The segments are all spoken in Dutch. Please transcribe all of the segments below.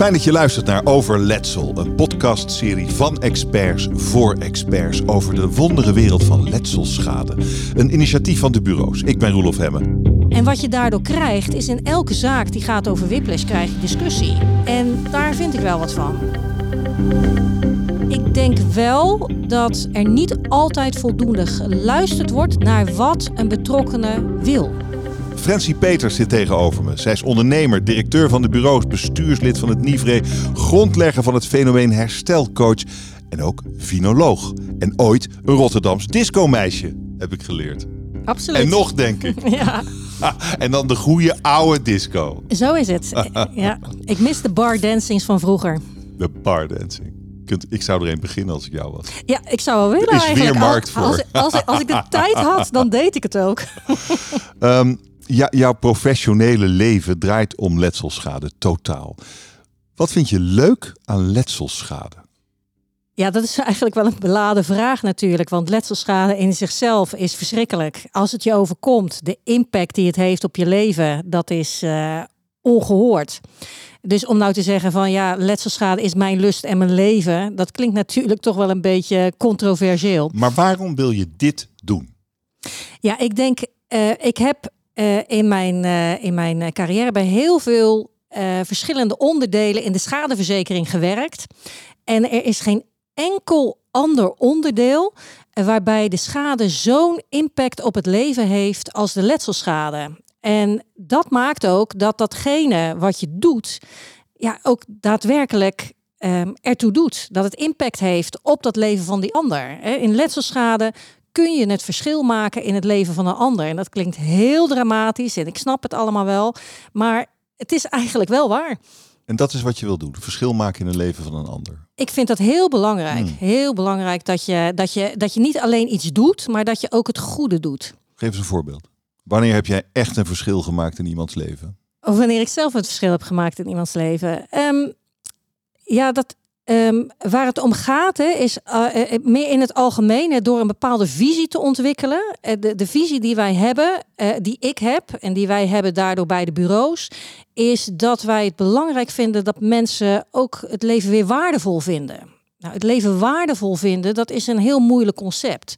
Fijn dat je luistert naar Overletsel, een podcastserie van experts voor experts over de wondere wereld van letselschade. Een initiatief van de bureaus. Ik ben Roelof Hemmen. En wat je daardoor krijgt, is in elke zaak die gaat over whiplash, krijg je discussie. En daar vind ik wel wat van. Ik denk wel dat er niet altijd voldoende geluisterd wordt naar wat een betrokkene wil. Francie Peters zit tegenover me. Zij is ondernemer, directeur van de bureaus, bestuurslid van het NIVRE, grondlegger van het fenomeen herstelcoach en ook vinoloog. En ooit een Rotterdams discomeisje, heb ik geleerd. Absoluut. En nog, denk ik. Ja, En dan de goede oude disco. zo is het. Ja, ik mis de bar dancings van vroeger. De bardancing. Ik zou er een beginnen als ik jou was. Ja, ik zou wel willen Er is weer eigenlijk. markt voor. Als, als, als ik de tijd had, dan deed ik het ook. Ehm, ja, jouw professionele leven draait om letselschade, totaal. Wat vind je leuk aan letselschade? Ja, dat is eigenlijk wel een beladen vraag natuurlijk. Want letselschade in zichzelf is verschrikkelijk. Als het je overkomt, de impact die het heeft op je leven, dat is eh, ongehoord. Dus om nou te zeggen van ja, letselschade is mijn lust en mijn leven, dat klinkt natuurlijk toch wel een beetje controversieel. Maar waarom wil je dit doen? Ja, ik denk, eh, ik heb eh, in, mijn, eh, in mijn eh, carrière bij heel veel verschillende onderdelen in de schadeverzekering gewerkt. En er is geen enkel ander onderdeel waarbij de schade zo'n impact op het leven heeft als de letselschade. En dat maakt ook dat datgene wat je doet, ja, ook daadwerkelijk ehm, ertoe doet. Dat het impact heeft op dat leven van die ander. In letselschade kun je het verschil maken in het leven van een ander. En dat klinkt heel dramatisch en ik snap het allemaal wel. Maar het is eigenlijk wel waar. En dat is wat je wil doen, verschil maken in het leven van een ander. Ik vind dat heel belangrijk. Hmm. Heel belangrijk dat je, dat, je, dat je niet alleen iets doet, maar dat je ook het goede doet. Geef eens een voorbeeld. Wanneer heb jij echt een verschil gemaakt in iemands leven? Of wanneer ik zelf het verschil heb gemaakt in iemands leven. Ehm, ja, dat, ehm, waar het om gaat, is eh, eh, meer in het algemeen door een bepaalde visie te ontwikkelen. Eh, de, de visie die wij hebben, eh, die ik heb en die wij hebben daardoor bij de bureaus, is dat wij het belangrijk vinden dat mensen ook het leven weer waardevol vinden. Nou, het leven waardevol vinden, dat is een heel moeilijk concept.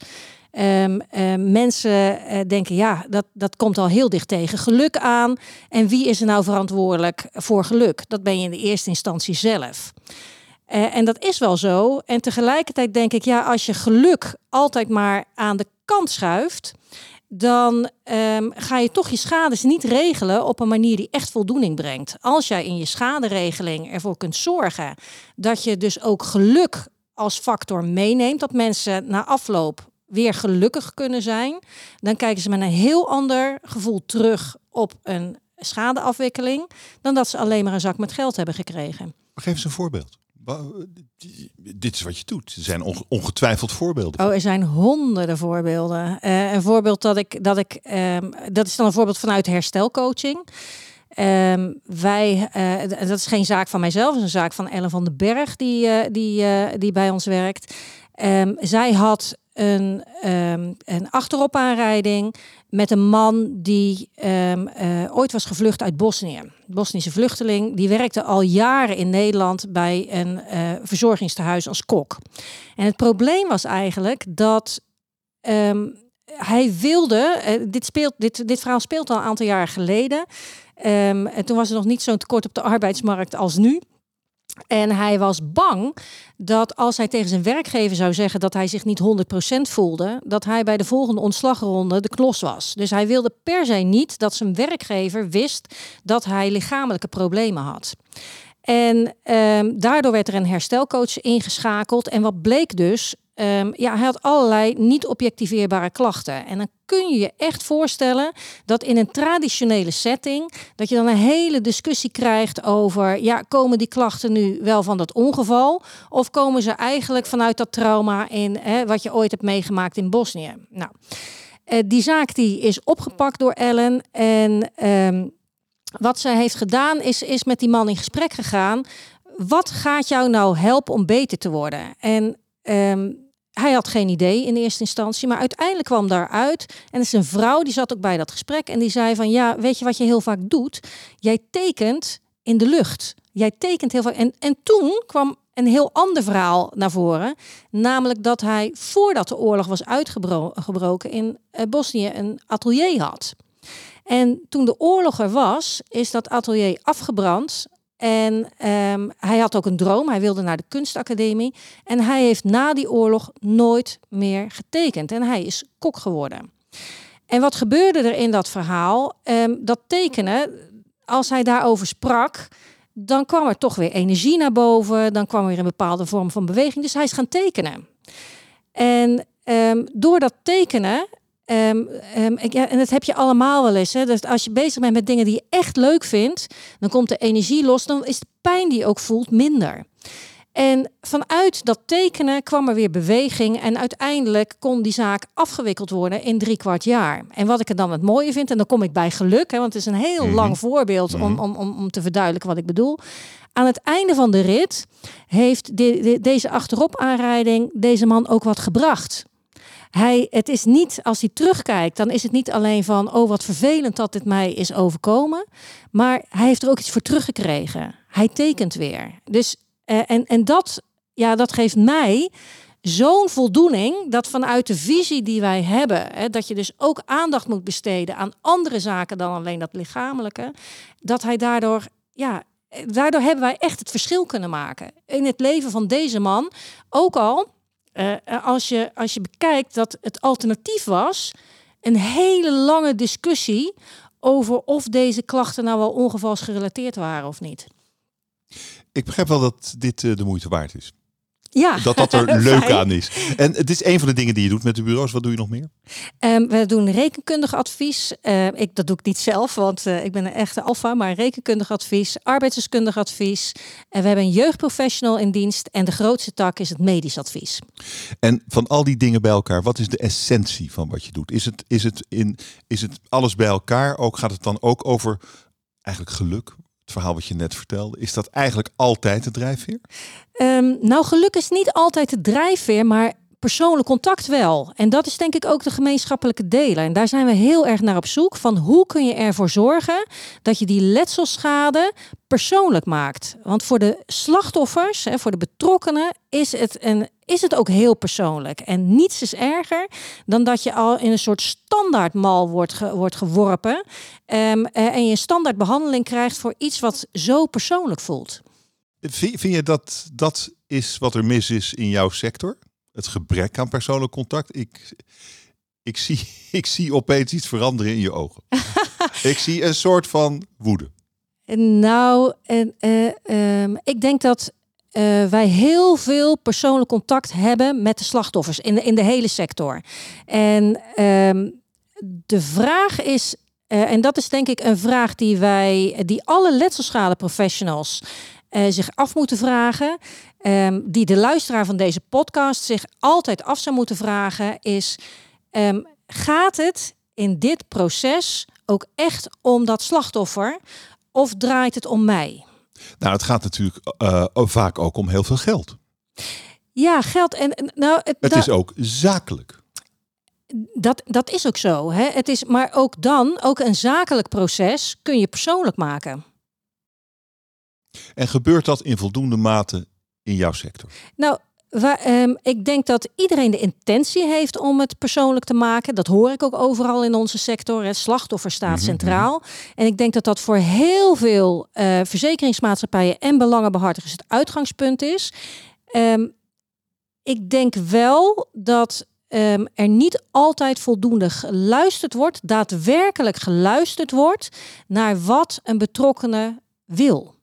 Ehm, mensen eh, denken, ja, dat, dat komt al heel dicht tegen geluk aan. En wie is er nou verantwoordelijk voor geluk? Dat ben je in de eerste instantie zelf. Eh, en dat is wel zo. En tegelijkertijd denk ik, ja, als je geluk altijd maar aan de kant schuift, dan ehm, ga je toch je schades niet regelen op een manier die echt voldoening brengt. Als jij in je schaderegeling ervoor kunt zorgen dat je dus ook geluk als factor meeneemt, dat mensen na afloop weer gelukkig kunnen zijn, dan kijken ze met een heel ander gevoel terug op een schadeafwikkeling dan dat ze alleen maar een zak met geld hebben gekregen. Geef eens een voorbeeld. Wa- Dit is wat je doet. Er zijn onge- ongetwijfeld voorbeelden. Oh, er zijn honderden voorbeelden. Eh, een voorbeeld dat ik, dat ik, ehm, dat is dan een voorbeeld vanuit herstelcoaching. Ehm, wij, eh, dat is geen zaak van mijzelf, is een zaak van Ellen van den Berg die, eh, die, eh, die bij ons werkt. Ehm, zij had een, ehm, een achteropaanrijding met een man die ehm, eh, ooit was gevlucht uit Bosnië. Bosnische vluchteling, die werkte al jaren in Nederland bij een eh, verzorgingstehuis als kok. En het probleem was eigenlijk dat ehm, hij wilde, eh, dit, speelt, dit, dit verhaal speelt al een aantal jaar geleden. Ehm, en toen was er nog niet zo'n tekort op de arbeidsmarkt als nu. En hij was bang dat als hij tegen zijn werkgever zou zeggen dat hij zich niet 100% voelde, dat hij bij de volgende ontslagronde de klos was. Dus hij wilde per se niet dat zijn werkgever wist dat hij lichamelijke problemen had. En ehm, daardoor werd er een herstelcoach ingeschakeld. En wat bleek dus? Ehm, ja, hij had allerlei niet objectiveerbare klachten. En dan kun je je echt voorstellen dat in een traditionele setting, dat je dan een hele discussie krijgt over, ja, komen die klachten nu wel van dat ongeval? Of komen ze eigenlijk vanuit dat trauma in hè, wat je ooit hebt meegemaakt in Bosnië? Nou, eh, die zaak die is opgepakt door Ellen. En ehm, wat zij heeft gedaan is, is met die man in gesprek gegaan. Wat gaat jou nou helpen om beter te worden? En ehm, hij had geen idee in eerste instantie, maar uiteindelijk kwam daaruit. En is een vrouw die zat ook bij dat gesprek en die zei van ja, weet je wat je heel vaak doet? Jij tekent in de lucht. Jij tekent heel veel. En, en toen kwam een heel ander verhaal naar voren. Namelijk dat hij voordat de oorlog was uitgebroken in uh, Bosnië een atelier had. En toen de oorlog er was, is dat atelier afgebrand. En um, hij had ook een droom. Hij wilde naar de kunstacademie. En hij heeft na die oorlog nooit meer getekend. En hij is kok geworden. En wat gebeurde er in dat verhaal? Um, dat tekenen, als hij daarover sprak, dan kwam er toch weer energie naar boven. Dan kwam er weer een bepaalde vorm van beweging. Dus hij is gaan tekenen. En um, door dat tekenen Um, um, ik, ja, en dat heb je allemaal wel eens. Hè? Dus als je bezig bent met dingen die je echt leuk vindt, dan komt de energie los. Dan is de pijn die je ook voelt minder. En vanuit dat tekenen kwam er weer beweging. En uiteindelijk kon die zaak afgewikkeld worden in drie kwart jaar. En wat ik er dan het mooie vind, en dan kom ik bij geluk, hè, want het is een heel mhm. lang voorbeeld om, mhm. om, om, om te verduidelijken wat ik bedoel. Aan het einde van de rit heeft de, deze achterop aanrijding deze man ook wat gebracht. Hij, het is niet, als hij terugkijkt, dan is het niet alleen van, oh wat vervelend dat dit mij is overkomen. Maar hij heeft er ook iets voor teruggekregen. Hij tekent weer. Dus, uh, en, en dat, ja, dat geeft mij zo'n voldoening dat vanuit de visie die wij hebben, hè, dat je dus ook aandacht moet besteden aan andere zaken dan alleen dat lichamelijke, dat hij daardoor, ja, daardoor hebben wij echt het verschil kunnen maken in het leven van deze man. Ook al uh, als, je, als je bekijkt dat het alternatief was een hele lange discussie over of deze klachten nou wel ongevalsgerelateerd waren of niet. Ik begrijp wel dat dit uh, de moeite waard is. Ja. Dat dat er leuk aan is. En het is een van de dingen die je doet met de bureaus. Wat doe je nog meer? Um, we doen rekenkundig advies. Uh, ik, dat doe ik niet zelf, want uh, ik ben een echte alfa. Maar rekenkundig advies, arbeidsdeskundig advies. En we hebben een jeugdprofessional in dienst. En de grootste tak is het medisch advies. En van al die dingen bij elkaar, wat is de essentie van wat je doet? Is het, is het, in, is het alles bij elkaar? Ook gaat het dan ook over eigenlijk geluk? Verhaal wat je net vertelde, is dat eigenlijk altijd de drijfveer? Um, nou, geluk is niet altijd de drijfveer, maar persoonlijk contact wel. En dat is denk ik ook de gemeenschappelijke delen. En daar zijn we heel erg naar op zoek van hoe kun je ervoor zorgen dat je die letselschade persoonlijk maakt. Want voor de slachtoffers, voor de betrokkenen, is het, een, is het ook heel persoonlijk. En niets is erger dan dat je al in een soort standaardmal wordt, wordt geworpen um, en je een standaard behandeling krijgt voor iets wat zo persoonlijk voelt. Vind, vind je dat dat is wat er mis is in jouw sector? het gebrek aan persoonlijk contact. Ik, ik, zie, ik zie opeens iets veranderen in je ogen. ik zie een soort van woede. Nou, en, uh, ik denk dat uh, wij heel veel persoonlijk contact hebben met de slachtoffers in de, in de hele sector. En um, de vraag is, uh, en dat is denk ik een vraag die wij, die alle letselschade professionals uh, zich af moeten vragen. Um, die de luisteraar van deze podcast zich altijd af zou moeten vragen, is: um, gaat het in dit proces ook echt om dat slachtoffer of draait het om mij? Nou, het gaat natuurlijk uh, vaak ook om heel veel geld. Ja, geld en nou, het, het is ook zakelijk. Dat, dat is ook zo. Hè? Het is, maar ook dan, ook een zakelijk proces kun je persoonlijk maken. En gebeurt dat in voldoende mate in jouw sector? Nou, Waar, um, ik denk dat iedereen de intentie heeft om het persoonlijk te maken. Dat hoor ik ook overal in onze sector. Het slachtoffer staat mhm, centraal. Mhm. En ik denk dat dat voor heel veel uh, verzekeringsmaatschappijen en belangenbehartigers het uitgangspunt is. Um, ik denk wel dat um, er niet altijd voldoende geluisterd wordt, daadwerkelijk geluisterd wordt naar wat een betrokkenen wil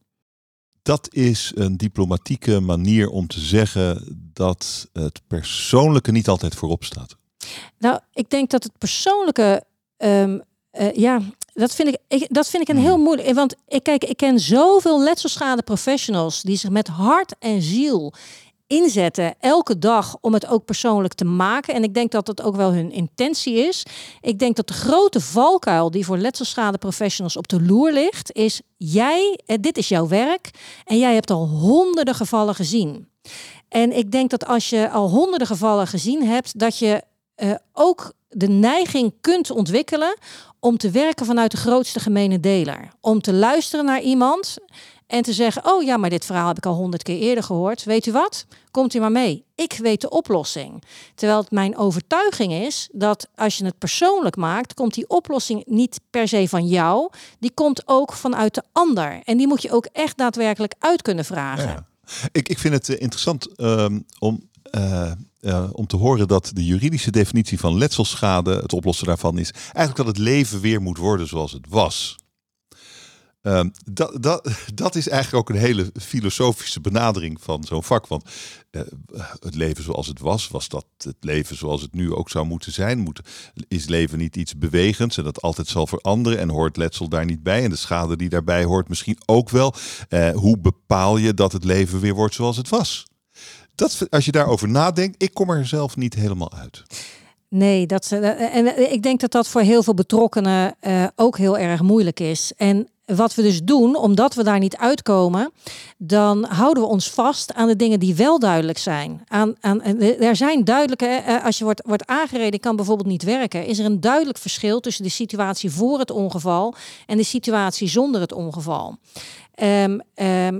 dat is een diplomatieke manier om te zeggen dat het persoonlijke niet altijd voorop staat. Nou, ik denk dat het persoonlijke, um, uh, ja, dat vind ik, ik, dat vind ik een heel hmm. moeilijk. Want ik kijk, ik ken zoveel letselschade professionals die zich met hart en ziel inzetten elke dag om het ook persoonlijk te maken. En ik denk dat dat ook wel hun intentie is. Ik denk dat de grote valkuil die voor letselschade professionals op de loer ligt, is jij, eh, dit is jouw werk en jij hebt al honderden gevallen gezien. En ik denk dat als je al honderden gevallen gezien hebt, dat je uh, ook de neiging kunt ontwikkelen om te werken vanuit de grootste gemene deler. Om te luisteren naar iemand En te zeggen, oh ja, maar dit verhaal heb ik al honderd keer eerder gehoord. Weet u wat? Komt u maar mee. Ik weet de oplossing. Terwijl het mijn overtuiging is dat als je het persoonlijk maakt, komt die oplossing niet per se van jou. Die komt ook vanuit de ander. En die moet je ook echt daadwerkelijk uit kunnen vragen. Ik, ik vind het eh, interessant ehm, om, eh, eh, om te horen dat de juridische definitie van letselschade, het oplossen daarvan, is eigenlijk dat het leven weer moet worden zoals het was. Ehm, dat, dat, is eigenlijk ook een hele filosofische benadering van zo'n vak. Want eh, het leven zoals het was, was dat het leven zoals het nu ook zou moeten zijn? Moet, is leven niet iets bewegends en dat altijd zal veranderen en hoort letsel daar niet bij? En de schade die daarbij hoort misschien ook wel. Eh, hoe bepaal je dat het leven weer wordt zoals het was? Dat, als je daarover nadenkt, ik kom er zelf niet helemaal uit. Nee, dat, uh, en ik denk dat dat voor heel veel betrokkenen ook heel erg moeilijk is. En wat we dus doen, omdat we daar niet uitkomen, dan houden we ons vast aan de dingen die wel duidelijk zijn. Aan, aan, er zijn duidelijke, eh, als je wordt, wordt aangereden, kan bijvoorbeeld niet werken. Is er een duidelijk verschil tussen de situatie voor het ongeval en de situatie zonder het ongeval? Um, um,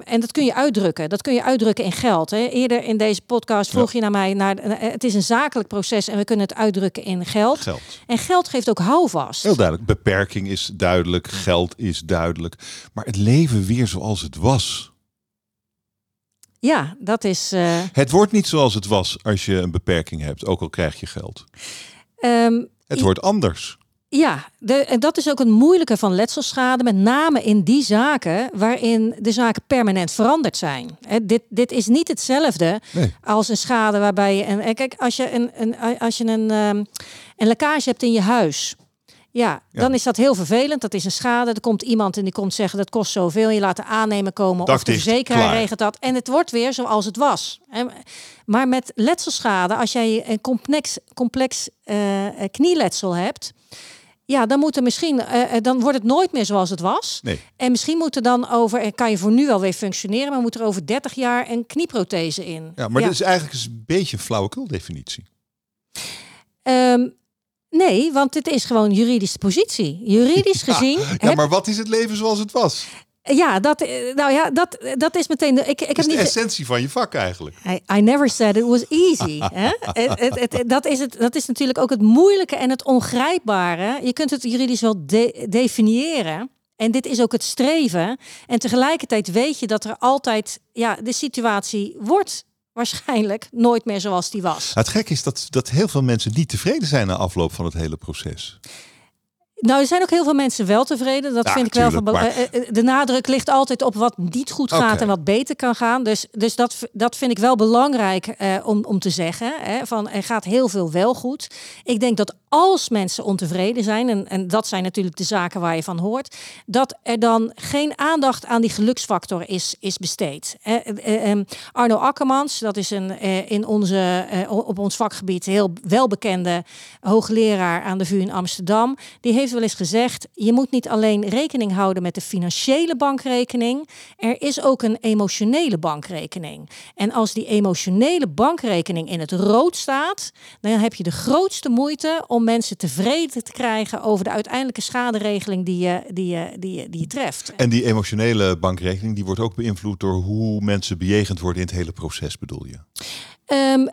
en dat kun je uitdrukken. Dat kun je uitdrukken in geld. Hè. Eerder in deze podcast vroeg je naar mij, naar, eh, het is een zakelijk proces en we kunnen het uitdrukken in geld. geld. En geld geeft ook houvast. Heel duidelijk. Beperking is duidelijk, geld is duidelijk. Maar het leven weer zoals het was. Ja, dat is. Uh... Het wordt niet zoals het was als je een beperking hebt, ook al krijg je geld. Um, het wordt anders. Ja, de, en dat is ook het moeilijke van letselschade, met name in die zaken waarin de zaken permanent veranderd zijn. He, dit, dit is niet hetzelfde nee. als een schade waarbij je. En, kijk, als je een, een, als je een, um, een lekkage hebt in je huis. Ja, ja, dan is dat heel vervelend. Dat is een schade. Er komt iemand en die komt zeggen dat kost zoveel. Je laat de aannemer komen of de verzekeraar regelt dat. En het wordt weer zoals het was. Maar met letselschade, als jij een complex, complex uh, knieletsel hebt ja, dan moet er misschien, uh, dan wordt het nooit meer zoals het was. Nee. En misschien moet er dan over, en kan je voor nu wel weer functioneren, maar moet er over 30 jaar een knieprothese in. Ja, maar ja. dit is eigenlijk een beetje een flauwekul definitie. Um, nee, want het is gewoon juridische positie. Juridisch gezien. Ja, ja maar wat is het leven zoals het was? Ja, dat, nou ja, dat, dat is meteen. De, ik, ik heb niet de essentie van je vak eigenlijk. I, I never said it was easy. hè? Het, het, het, dat, is het, dat is natuurlijk ook het moeilijke en het ongrijpbare. Je kunt het juridisch wel de, definiëren. En dit is ook het streven. En tegelijkertijd weet je dat er altijd, ja, de situatie wordt waarschijnlijk nooit meer zoals die was. Het gek is dat, dat heel veel mensen niet tevreden zijn na afloop van het hele proces. Nou, er zijn ook heel veel mensen wel tevreden. Dat ja, vind ik wel van. maar... Uh, de nadruk ligt altijd op wat niet goed gaat Okay. en wat beter kan gaan. Dus, dus dat, dat vind ik wel belangrijk uh, om, om te zeggen. Hè, van er gaat heel veel wel goed. Ik denk dat als mensen ontevreden zijn, en, en dat zijn natuurlijk de zaken waar je van hoort, dat er dan geen aandacht aan die geluksfactor is, is besteed. Uh, Arno Akkermans, dat is een in onze, op ons vakgebied heel welbekende hoogleraar aan de VU in Amsterdam. Die heeft wel eens gezegd: je moet niet alleen rekening houden met de financiële bankrekening, er is ook een emotionele bankrekening. En als die emotionele bankrekening in het rood staat, dan heb je de grootste moeite om mensen tevreden te krijgen over de uiteindelijke schaderegeling die je, die je, die je, die je treft. En die emotionele bankrekening die wordt ook beïnvloed door hoe mensen bejegend worden in het hele proces, bedoel je? Um,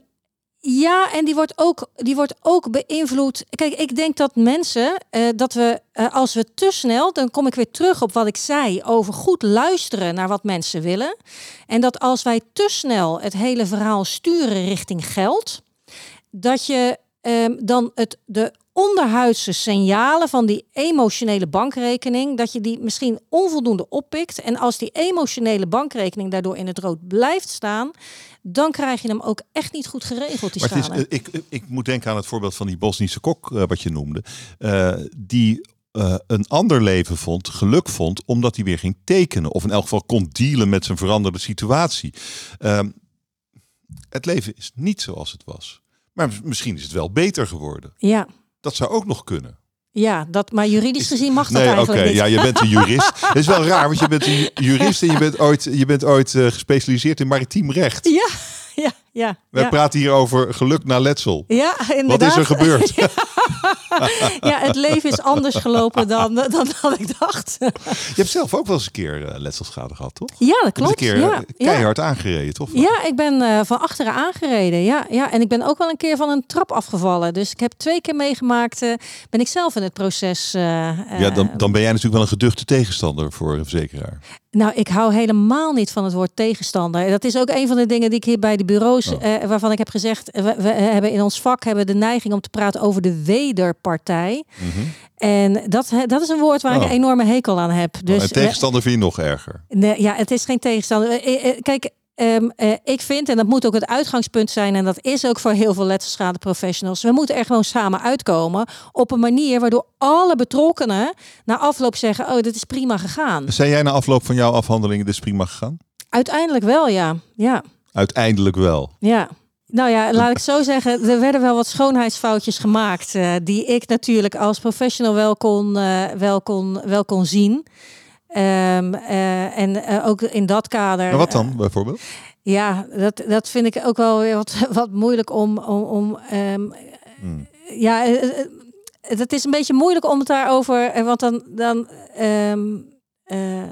ja, en die wordt ook, die wordt ook beïnvloed. Kijk, ik denk dat mensen, uh, dat we, uh, als we te snel, dan kom ik weer terug op wat ik zei over goed luisteren naar wat mensen willen. En dat als wij te snel het hele verhaal sturen richting geld, dat je um, dan het, de onderhuidse signalen van die emotionele bankrekening, dat je die misschien onvoldoende oppikt. En als die emotionele bankrekening daardoor in het rood blijft staan, dan krijg je hem ook echt niet goed geregeld. Die maar het is, uh, ik, ik moet denken aan het voorbeeld van die Bosnische kok, uh, wat je noemde, uh, die uh, een ander leven vond, geluk vond, omdat hij weer ging tekenen. Of in elk geval kon dealen met zijn veranderde situatie. Uh, het leven is niet zoals het was. Maar misschien is het wel beter geworden. Ja. Dat zou ook nog kunnen. Ja, dat, maar juridisch gezien mag dat nee, eigenlijk okay. niet. Ja, je bent een jurist. Het is wel raar, want je bent een jurist en je bent ooit, je bent ooit uh, gespecialiseerd in maritiem recht. Ja, ja, ja. Ja. praten hier over geluk na letsel. Ja, Wat inderdaad. is er gebeurd? Ja, het leven is anders gelopen dan, dan, dan ik dacht. Je hebt zelf ook wel eens een keer eh, letselschade gehad, toch? Ja, dat klopt. een keer ja, eh, keihard aangereden, toch? Ja, ik ben eh, van achteren aangereden. Ja, ja, en ik ben ook wel een keer van een trap afgevallen. Dus ik heb twee keer meegemaakt. ben ik zelf in het proces. Ja, dan, dan ben jij natuurlijk wel een geduchte tegenstander voor een verzekeraar. Nou, ik hou helemaal niet van het woord tegenstander. Dat is ook een van de dingen die ik hier bij de bureaus, Oh. eh, waarvan ik heb gezegd, we, we hebben in ons vak hebben de neiging om te praten over de wederpartij. En dat, dat is een woord waar ik Oh. een enorme hekel aan heb. Dus, Dus en tegenstander vind je nog erger. Nee, ja, het is geen tegenstander. Eh, eh, Kijk, ehm, eh, ik vind, en dat moet ook het uitgangspunt zijn, en dat is ook voor heel veel letselschade professionals, we moeten er gewoon samen uitkomen op een manier waardoor alle betrokkenen na afloop zeggen, oh, dit is prima gegaan. Zijn jij na afloop van jouw afhandeling dus prima gegaan? Uiteindelijk wel, ja. Ja, Uiteindelijk wel. ja. Nou ja, laat ik zo zeggen, er werden wel wat schoonheidsfoutjes gemaakt, eh, die ik natuurlijk als professional wel kon, eh, wel kon, wel kon zien. Ehm, eh, en ook in dat kader. Maar wat dan, bijvoorbeeld? Ja, dat, dat vind ik ook wel weer wat, wat moeilijk om. om, om ehm, Hmm. Ja, het is een beetje moeilijk om het daarover. Want dan. dan eh,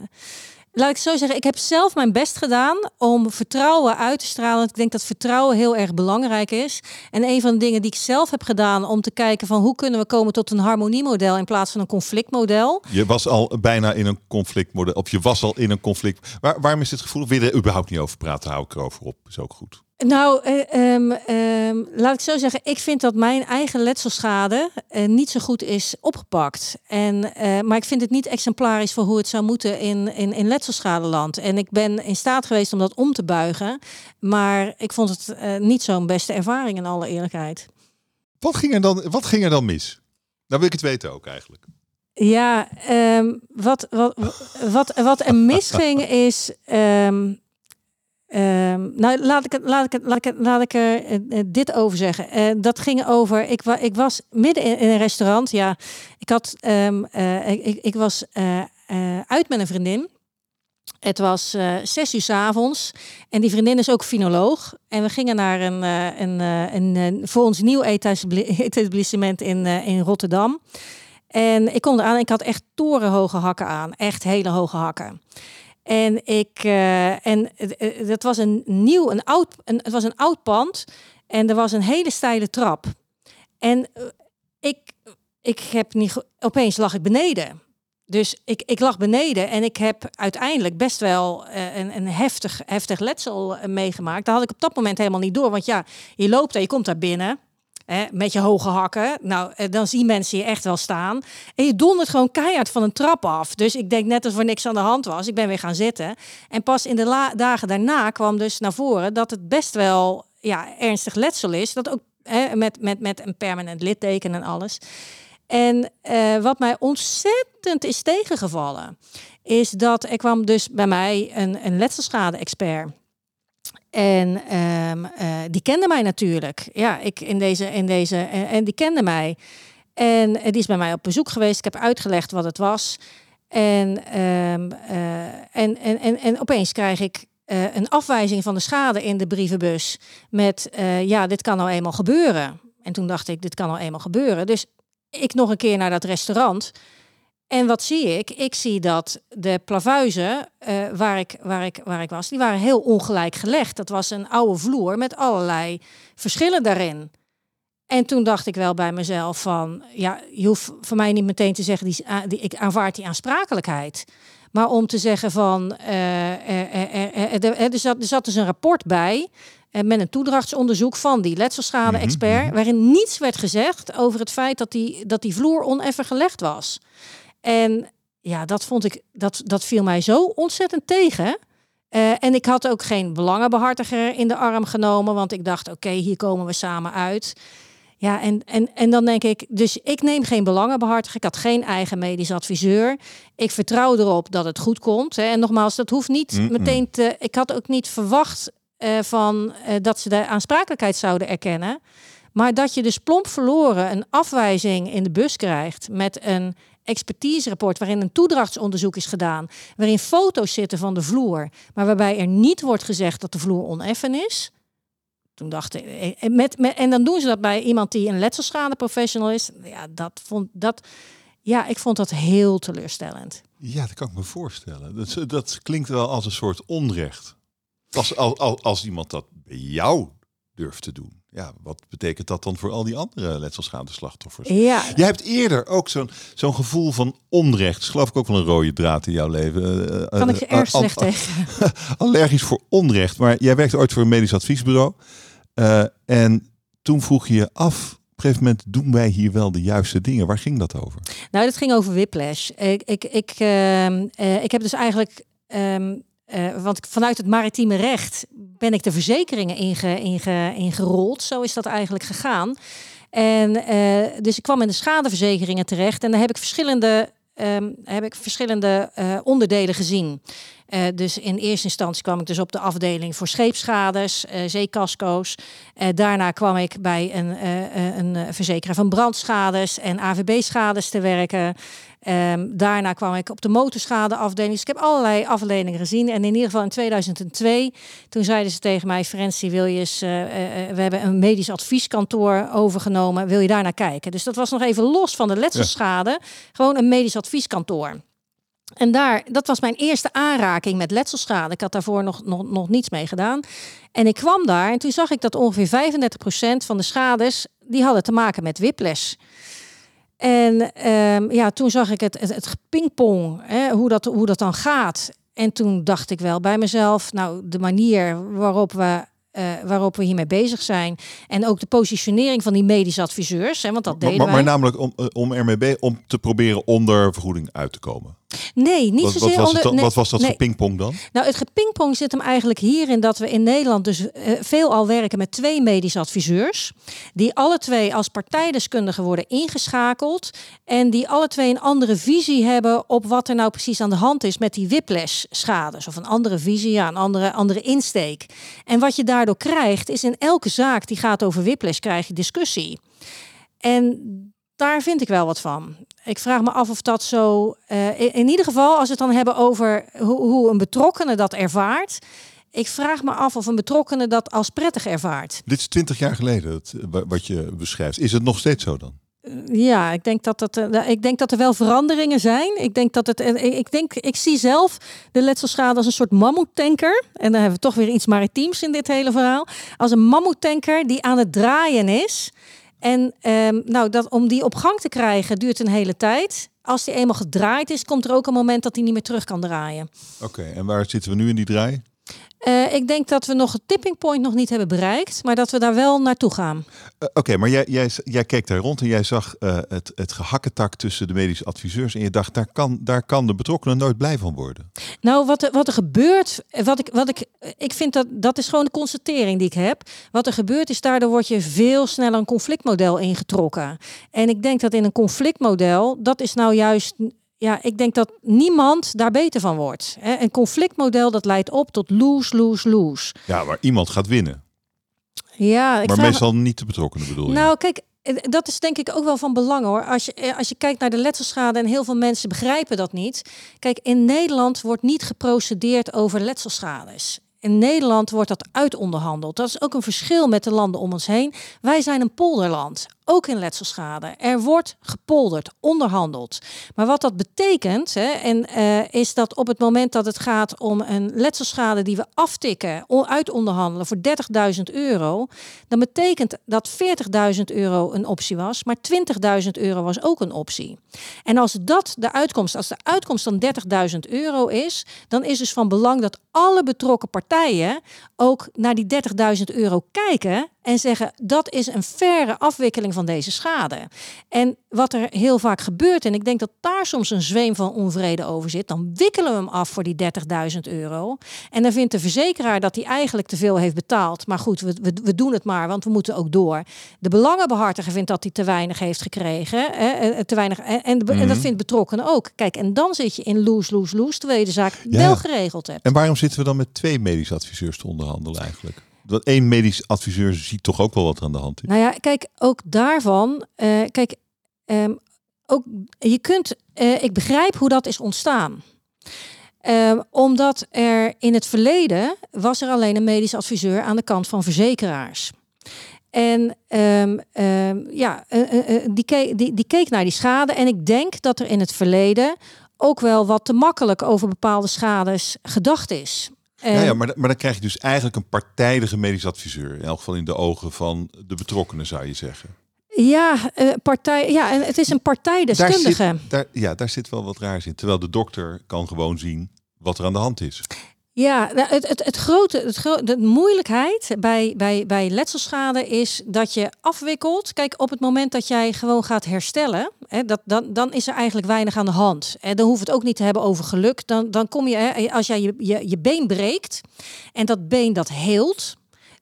laat ik zo zeggen, ik heb zelf mijn best gedaan om vertrouwen uit te stralen. Ik denk dat vertrouwen heel erg belangrijk is. En een van de dingen die ik zelf heb gedaan om te kijken van hoe kunnen we komen tot een harmoniemodel in plaats van een conflictmodel. Je was al bijna in een conflictmodel. Of je was al in een conflict. Waar, waarom is dit gevoel? Wil je er überhaupt niet over praten? Hou ik erover op. Is ook goed. Nou, eh, ehm, ehm, laat ik zo zeggen, ik vind dat mijn eigen letselschade eh, niet zo goed is opgepakt. En, eh, maar ik vind het niet exemplarisch voor hoe het zou moeten in, in, in letselschadeland. En ik ben in staat geweest om dat om te buigen. Maar ik vond het niet zo'n beste ervaring in alle eerlijkheid. Wat ging er dan, wat ging er dan mis? Nou wil ik het weten ook eigenlijk. Ja, ehm, wat, wat, wat, wat er misging is. Ehm, nou, laat ik, laat, ik laat, ik laat ik er eh, eh, dit over zeggen. Eh, dat ging over. Ik, ik was midden in, een restaurant. Ja, ik had. ehm, eh, ik, ik, was uit met een vriendin. Het was zes uur 's avonds en die vriendin is ook finoloog. En we gingen naar een, een, een, voor ons nieuw etabli- etablissement in, in Rotterdam. En ik kom eraan en ik had echt torenhoge hakken aan. Echt hele hoge hakken. En ik eh, en het- het- dat was een nieuw, een oud, een, het was een oud pand. En er was een hele steile trap. En eh, ik, ik heb niet, opeens lag ik beneden. Dus ik, ik lag beneden en ik heb uiteindelijk best wel eh, een, een heftig, heftig letsel eh, meegemaakt. Dat had ik op dat moment helemaal niet door. Want ja, je loopt daar, je komt daar binnen. Met je hoge hakken. Nou, eh, dan zien mensen je echt wel staan. En je dondert gewoon keihard van een trap af. Dus ik denk net alsof er niks aan de hand was. Ik ben weer gaan zitten. En pas in de dagen daarna kwam dus naar voren dat het best wel ja, ernstig letsel is. Dat ook hè, met, met, met een permanent litteken en alles. En eh, wat mij ontzettend is tegengevallen, is dat er kwam dus bij mij een, een letselschade-expert. En ehm, eh, die kende mij natuurlijk. Ja, ik in deze, in deze, en, die kende mij. En eh, die is bij mij op bezoek geweest. Ik heb uitgelegd wat het was. En, ehm, eh, en, en, en, en opeens krijg ik een afwijzing van de schade in de brievenbus. Met ja, dit kan nou eenmaal gebeuren. En toen dacht ik, dit kan nou eenmaal gebeuren. Dus ik nog een keer naar dat restaurant. En wat zie ik? Ik zie dat de plavuizen eh, waar, ik, waar, ik, waar ik was, die waren heel ongelijk gelegd. Dat was een oude vloer met allerlei verschillen daarin. En toen dacht ik wel bij mezelf van, ja, je hoeft voor mij niet meteen te zeggen, die, die, ik aanvaard die aansprakelijkheid. Maar om te zeggen van, er, er, zat, er zat dus een rapport bij eh, met een toedrachtsonderzoek van die letselschade-expert, waarin niets werd gezegd over het feit dat die, dat die vloer oneffen gelegd was. En ja, dat vond ik, dat, dat viel mij zo ontzettend tegen. Uh, en ik had ook geen belangenbehartiger in de arm genomen, want ik dacht, oké, okay, hier komen we samen uit. Ja, en, en, en dan denk ik, dus ik neem geen belangenbehartiger. Ik had geen eigen medisch adviseur. Ik vertrouw erop dat het goed komt. Hè. En nogmaals, dat hoeft niet mm -mm. meteen te. Ik had ook niet verwacht uh, van uh, dat ze de aansprakelijkheid zouden erkennen. Maar dat je dus plomp verloren een afwijzing in de bus krijgt met een expertiserapport waarin een toedrachtsonderzoek is gedaan, waarin foto's zitten van de vloer, maar waarbij er niet wordt gezegd dat de vloer oneffen is. Toen dacht ik, en, met, met, en dan doen ze dat bij iemand die een letselschade professional is. Ja, dat vond dat. Ja, ik vond dat heel teleurstellend. Ja, dat kan ik me voorstellen. Dat, dat klinkt wel als een soort onrecht. Als, als, als iemand dat bij jou durft te doen. Ja, wat betekent dat dan voor al die andere letselschade-slachtoffers? Ja. Jij hebt eerder ook zo'n zo'n gevoel van onrecht. Is geloof ik ook wel een rode draad in jouw leven. Eh, kan ik je eh, erg slecht tegen? Allergisch voor onrecht. Maar jij werkte ooit voor een medisch adviesbureau. Uh, en toen vroeg je je af, op een gegeven moment doen wij hier wel de juiste dingen. Waar ging dat over? Nou, dat ging over whiplash. Ik, ik, ik, uh, ik heb dus eigenlijk um, uh, want vanuit het maritieme recht ben ik de verzekeringen inge, inge, ingerold. Zo is dat eigenlijk gegaan. En uh, dus ik kwam in de schadeverzekeringen terecht. En daar heb ik verschillende, um, heb ik verschillende uh, onderdelen gezien. Dus in eerste instantie kwam ik dus op de afdeling voor scheepschades, uh, zeekasco's. Daarna kwam ik bij een, een verzekeraar van brandschades en AVB-schades te werken. Um, daarna kwam ik op de motorschadeafdeling. Dus ik heb allerlei afdelingen gezien. En in ieder geval in 2002, toen zeiden ze tegen mij... Ferencie, wil je eens... Uh, uh, we hebben een medisch advieskantoor overgenomen. Wil je daar naar kijken? Dus dat was nog even los van de letselschade. Ja. Gewoon een medisch advieskantoor. En daar, dat was mijn eerste aanraking met letselschade. Ik had daarvoor nog, nog, nog niets mee gedaan. En ik kwam daar en toen zag ik dat ongeveer 35% van de schades... die hadden te maken met whiplash. En um, ja, toen zag ik het, het, het pingpong, hè, hoe, dat, hoe dat dan gaat. En toen dacht ik wel bij mezelf, nou, de manier waarop we uh, waarop we hiermee bezig zijn. En ook de positionering van die medische adviseurs. Hè, want dat deden maar, wij. maar namelijk om, eh, om ermee om te proberen onder vergoeding uit te komen. Nee, niet wat, zozeer wat was onder... Het, nee, wat was dat nee. gepingpong dan? Nou, het gepingpong zit hem eigenlijk hierin dat we in Nederland dus uh, veelal werken met twee medische adviseurs. Die alle twee als partijdeskundigen worden ingeschakeld. En die alle twee een andere visie hebben op wat er nou precies aan de hand is met die whiplash-schades. Of een andere visie, ja, een andere, andere insteek. En wat je daardoor krijgt, is in elke zaak die gaat over whiplash, krijg je discussie. En daar vind ik wel wat van. Ik vraag me af of dat zo. Uh, in, in, ieder geval, als we het dan hebben over hoe, hoe een betrokkenen dat ervaart. Ik vraag me af of een betrokkenen dat als prettig ervaart. Dit is twintig jaar geleden het, wat je beschrijft. Is het nog steeds zo dan? Ja, ik denk dat, dat, ik denk dat er wel veranderingen zijn. Ik denk dat het. Ik, denk, ik zie zelf de letselschade als een soort mammoetanker. En dan hebben we toch weer iets maritiems in dit hele verhaal. Als een mammoetanker die aan het draaien is. En um, nou, dat, om die op gang te krijgen duurt een hele tijd. Als die eenmaal gedraaid is, komt er ook een moment dat hij niet meer terug kan draaien. Oké, en waar zitten we nu in die draai? Uh, ik denk dat we nog het tipping point nog niet hebben bereikt, maar dat we daar wel naartoe gaan. Uh, Oké, okay, maar jij, jij, jij keek daar rond en jij zag uh, het, het gehakketak tussen de medische adviseurs en je dacht, daar kan, daar kan de betrokkenen nooit blij van worden. Nou, wat er, wat er gebeurt, wat ik, wat ik, ik vind dat dat is gewoon de constatering die ik heb. Wat er gebeurt is, daardoor word je veel sneller een conflictmodel ingetrokken. En ik denk dat in een conflictmodel, dat is nou juist ja, ik denk dat niemand daar beter van wordt. Een conflictmodel dat leidt op tot lose, lose, lose. Ja, waar iemand gaat winnen. Ja, ik maar vraag... meestal niet de betrokkenen bedoel je? Nou, kijk, dat is denk ik ook wel van belang hoor. Als je, als je kijkt naar de letselschade en heel veel mensen begrijpen dat niet. Kijk, in Nederland wordt niet geprocedeerd over letselschades. In Nederland wordt dat uitonderhandeld. Dat is ook een verschil met de landen om ons heen. Wij zijn een polderland, ook in letselschade. Er wordt gepolderd, onderhandeld. Maar wat dat betekent, hè, en, uh, is dat op het moment dat het gaat om een letselschade die we aftikken, uitonderhandelen voor 30.000 euro, dan betekent dat 40.000 euro een optie was, maar 20.000 euro was ook een optie. En als dat de uitkomst, als de uitkomst dan 30.000 euro is, dan is dus van belang dat alle betrokken partijen ook naar die 30.000 euro kijken en zeggen dat is een faire afwikkeling van deze schade. En wat er heel vaak gebeurt, en ik denk dat daar soms een zweem van onvrede over zit, dan wikkelen we hem af voor die 30.000 euro. En dan vindt de verzekeraar dat hij eigenlijk te veel heeft betaald. Maar goed, we, we, we doen het maar, want we moeten ook door. De belangenbehartiger vindt dat hij te weinig heeft gekregen. Hè, te weinig, en, en, en dat vindt betrokkenen ook. Kijk, en dan zit je in lose, lose, lose, terwijl je de zaak ja. wel geregeld hebt. En waarom zitten we dan met twee medische adviseurs te onderhandelen eigenlijk? Dat één medisch adviseur ziet toch ook wel wat aan de hand is. Nou ja, kijk, ook daarvan. Uh, kijk, um, ook, je kunt. Uh, ik begrijp hoe dat is ontstaan. Ehm, omdat er in het verleden was er alleen een medisch adviseur aan de kant van verzekeraars. En um, ja, keek, die, die keek naar die schade. En ik denk dat er in het verleden ook wel wat te makkelijk over bepaalde schades gedacht is. Ja, ja maar, maar dan krijg je dus eigenlijk een partijdige medisch adviseur. In elk geval in de ogen van de betrokkenen, zou je zeggen. Ja, uh, partij, ja, het is een partijdeskundige. Daar zit, daar, ja, daar zit wel wat raars in. Terwijl de dokter kan gewoon zien wat er aan de hand is. Ja, nou, het, het, het grote, het gro de moeilijkheid bij, bij, bij letselschade is dat je afwikkelt. Kijk, op het moment dat jij gewoon gaat herstellen, hè, dat, dan, dan is er eigenlijk weinig aan de hand. En dan hoeft het ook niet te hebben over geluk. Dan, dan kom je, hè, als jij je, je, je been breekt en dat been dat heelt,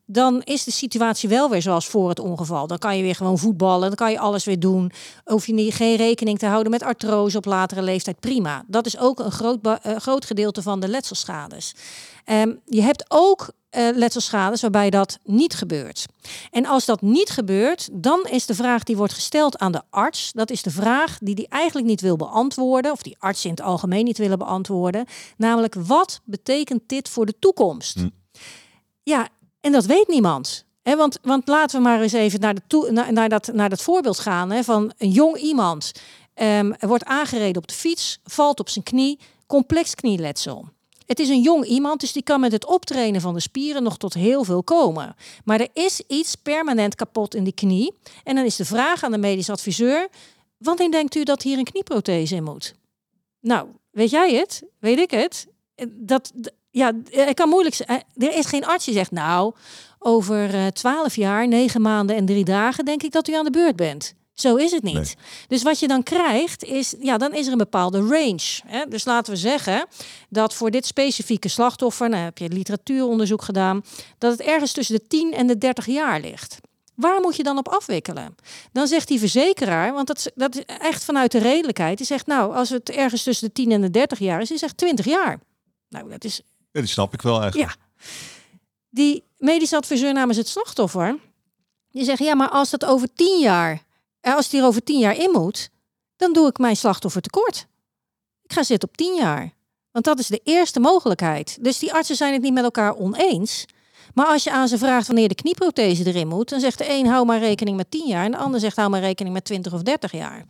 dan is de situatie wel weer zoals voor het ongeval. Dan kan je weer gewoon voetballen, dan kan je alles weer doen. Hoef je niet, geen rekening te houden met artrose op latere leeftijd. Prima. Dat is ook een groot, uh, groot gedeelte van de letselschades. Um, je hebt ook uh, letselschades waarbij dat niet gebeurt. En als dat niet gebeurt, dan is de vraag die wordt gesteld aan de arts. Dat is de vraag die die eigenlijk niet wil beantwoorden, of die artsen in het algemeen niet willen beantwoorden. Namelijk, wat betekent dit voor de toekomst? Hm. Ja, en dat weet niemand. He, want, want laten we maar eens even naar, de naar, naar, dat, naar voorbeeld gaan van een jong iemand. Um, wordt aangereden op de fiets, valt op zijn knie, complex knieletsel. Het is een jong iemand, dus die kan met het optrainen van de spieren nog tot heel veel komen. Maar er is iets permanent kapot in die knie. En dan is de vraag aan de medisch adviseur: wanneer denkt u dat hier een knieprothese in moet? Nou, weet jij het? Weet ik het? Dat, ja, het kan moeilijk zijn. Er is geen arts die zegt, nou, over twaalf jaar, negen maanden en drie dagen, denk ik dat u aan de beurt bent. Zo is het niet. Dus wat je dan krijgt, is, ja, dan is er een bepaalde range. Hè? Dus laten we zeggen dat voor dit specifieke slachtoffer, nou heb je literatuuronderzoek gedaan, dat het ergens tussen de 10 en de 30 jaar ligt. Waar moet je dan op afwikkelen? Dan zegt die verzekeraar, want dat, dat is echt vanuit de redelijkheid, die zegt, nou, als het ergens tussen de 10 en de 30 jaar is, die zegt 20 jaar. Nou, dat is ja, die snap ik wel eigenlijk. Ja. Die medisch adviseur namens het slachtoffer, die zegt, ja, maar als dat over tien jaar, eh, als die er over tien jaar in moet, dan doe ik mijn slachtoffer tekort. Ik ga zitten op tien jaar. Want dat is de eerste mogelijkheid. Dus die artsen zijn het niet met elkaar oneens. Maar als je aan ze vraagt wanneer de knieprothese erin moet, dan zegt de een hou maar rekening met 10 jaar en de ander zegt hou maar rekening met 20 of 30 jaar.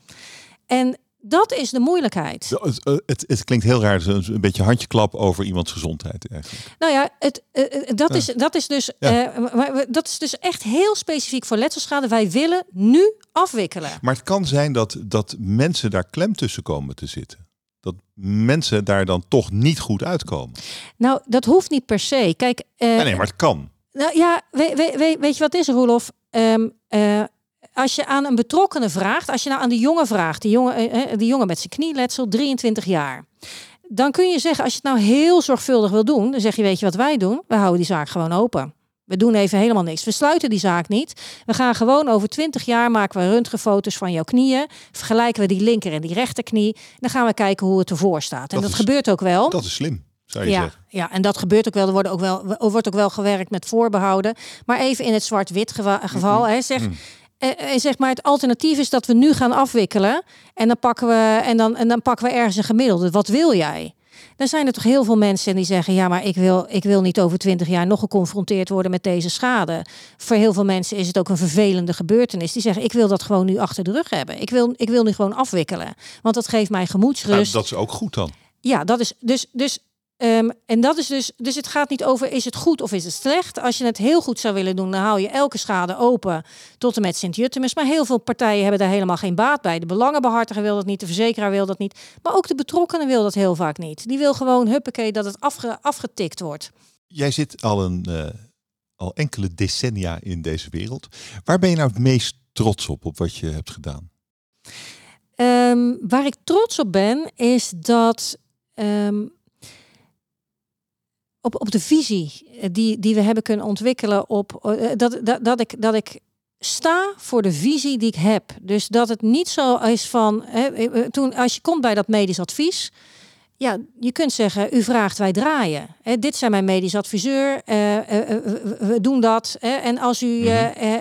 En dat is de moeilijkheid. Het, eh, het, het klinkt heel raar, een beetje handjeklap over iemands gezondheid. Eigenlijk. Nou ja, het, uh, dat, ja. is, dat, is dus, ja. uh, dat is dus echt heel specifiek voor letselschade. Wij willen nu afwikkelen. Maar het kan zijn dat, dat mensen daar klem tussen komen te zitten. Dat mensen daar dan toch niet goed uitkomen. Nou, dat hoeft niet per se. Kijk, nee, nee, maar het kan. Nou ja, weet, weet, weet je wat is, Roelof? Um, als je aan een betrokkenen vraagt, als je nou aan die jongen vraagt, die jongen, eh, die jongen met zijn knieletsel, 23 jaar. Dan kun je zeggen, als je het nou heel zorgvuldig wil doen, dan zeg je, weet je wat wij doen? We houden die zaak gewoon open. We doen even helemaal niks. We sluiten die zaak niet. We gaan gewoon over 20 jaar maken we röntgenfoto's van jouw knieën. Vergelijken we die linker en die rechterknie. Dan gaan we kijken hoe het ervoor staat. En dat, dat is, gebeurt ook wel. Dat is slim. Zou je ja, zeggen. ja, en dat gebeurt ook wel. Er wordt ook wel, er wordt ook wel gewerkt met voorbehouden. Maar even in het zwart-wit geval. Mm -hmm. hè, zeg, mm en zeg maar, het alternatief is dat we nu gaan afwikkelen. En dan pakken we, en dan, en dan pakken we ergens een gemiddelde. Wat wil jij? Dan zijn er toch heel veel mensen die zeggen: Ja, maar ik wil, ik wil niet over twintig jaar nog geconfronteerd worden met deze schade. Voor heel veel mensen is het ook een vervelende gebeurtenis. Die zeggen: Ik wil dat gewoon nu achter de rug hebben. Ik wil, ik wil nu gewoon afwikkelen. Want dat geeft mij gemoedsrust. Ja, dat is ook goed dan. Ja, dat is dus. dus Um, en dat is dus, dus het gaat niet over is het goed of is het slecht. Als je het heel goed zou willen doen, dan hou je elke schade open tot en met Sint-Jutemus. Maar heel veel partijen hebben daar helemaal geen baat bij. De belangenbehartiger wil dat niet, de verzekeraar wil dat niet. Maar ook de betrokkenen wil dat heel vaak niet. Die wil gewoon, huppakee, dat het afge, afgetikt wordt. Jij zit al, een, uh, al enkele decennia in deze wereld. Waar ben je nou het meest trots op, op wat je hebt gedaan? Um, waar ik trots op ben, is dat... Um, op, op de visie eh, die, die we hebben kunnen ontwikkelen. Op, uh, dat, dat, dat, ik, dat ik sta voor de visie die ik heb. Dus dat het niet zo is van. Hè, toen, als je komt bij dat medisch advies. Ja, je kunt zeggen, u vraagt, wij draaien. Hè, dit zijn mijn medisch adviseur, eh, eh, eh, we- doen dat. Hè, en als u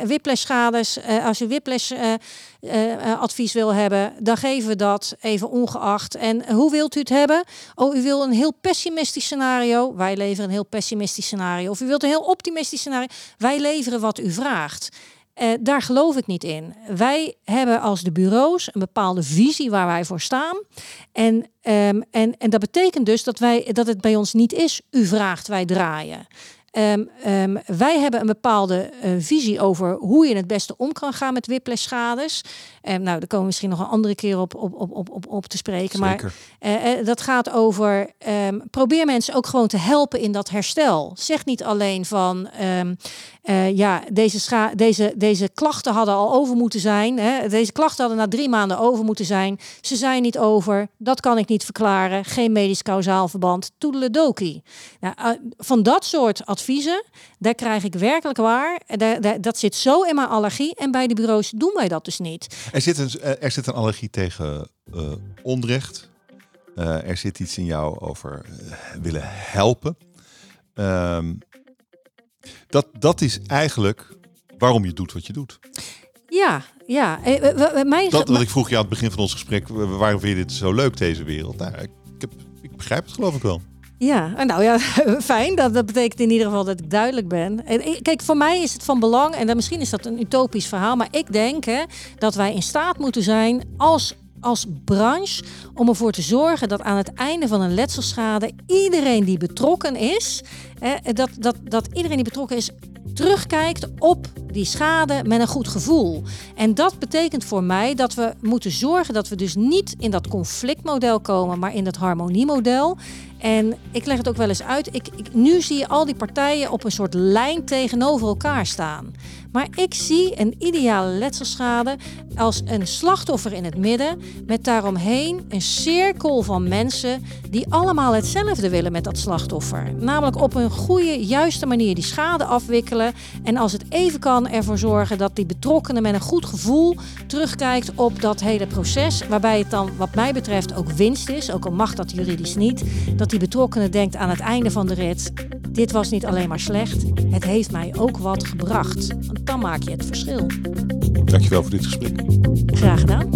whiplash-schades, eh, als u whiplash advies wil hebben, dan geven we dat even ongeacht. En hoe wilt u het hebben? Oh, u wil een heel pessimistisch scenario. Wij leveren een heel pessimistisch scenario. Of u wilt een heel optimistisch scenario. Wij leveren wat u vraagt. Eh, daar geloof ik niet in. Wij hebben als de bureaus een bepaalde visie waar wij voor staan. En, ehm, en, en dat betekent dus dat, wij, dat het bij ons niet is, u vraagt, wij draaien. Ehm, ehm, wij hebben een bepaalde eh, visie over hoe je het beste om kan gaan met whiplash-schades. En nou, daar komen we misschien nog een andere keer op, op, op, op, op, te spreken. Maar Zeker. eh, eh, dat gaat over ehm, probeer mensen ook gewoon te helpen in dat herstel. Zeg niet alleen van ehm, ja, deze, scha deze, deze klachten hadden al over moeten zijn. Hè? Deze klachten hadden na drie maanden over moeten zijn. Ze zijn niet over. Dat kan ik niet verklaren. Geen medisch kausaal verband. Toedeledoki. Nou, van dat soort adviezen, daar krijg ik werkelijk waar. daar- daar- dat zit zo in mijn allergie. En bij de bureaus doen wij dat dus niet. Er zit een, eh, er zit een allergie tegen eh, onrecht. Eh, er zit iets in jou over willen helpen. Ehm, dat, dat is eigenlijk waarom je doet wat je doet. Ja, ja. Mijn, Dat wat ik vroeg je aan het begin van ons gesprek. Waarom vind je dit zo leuk, deze wereld? Nou, ik, ik, heb, ik begrijp het geloof ik wel. Ja, nou ja, fijn. Dat, dat betekent in ieder geval dat ik duidelijk ben. Kijk, voor mij is het van belang, en dan misschien is dat een utopisch verhaal, maar ik denk hè, dat wij in staat moeten zijn als, als branche om ervoor te zorgen dat aan het einde van een letselschade iedereen die betrokken is, dat, dat, dat iedereen die betrokken is, terugkijkt op die schade met een goed gevoel. En dat betekent voor mij dat we moeten zorgen dat we dus niet in dat conflictmodel komen, maar in dat harmoniemodel. En ik leg het ook wel eens uit. Ik, nu zie je al die partijen op een soort lijn tegenover elkaar staan. Maar ik zie een ideale letselschade als een slachtoffer in het midden. Met daaromheen een cirkel van mensen die allemaal hetzelfde willen met dat slachtoffer. Namelijk op een goede, juiste manier die schade afwikkelen. En als het even kan ervoor zorgen dat die betrokkenen met een goed gevoel terugkijkt op dat hele proces. Waarbij het dan wat mij betreft ook winst is. Ook al mag dat juridisch niet. Dat die betrokkenen denkt aan het einde van de rit. Dit was niet alleen maar slecht. Het heeft mij ook wat gebracht. Want dan maak je het verschil. Dankjewel voor dit gesprek. Graag gedaan.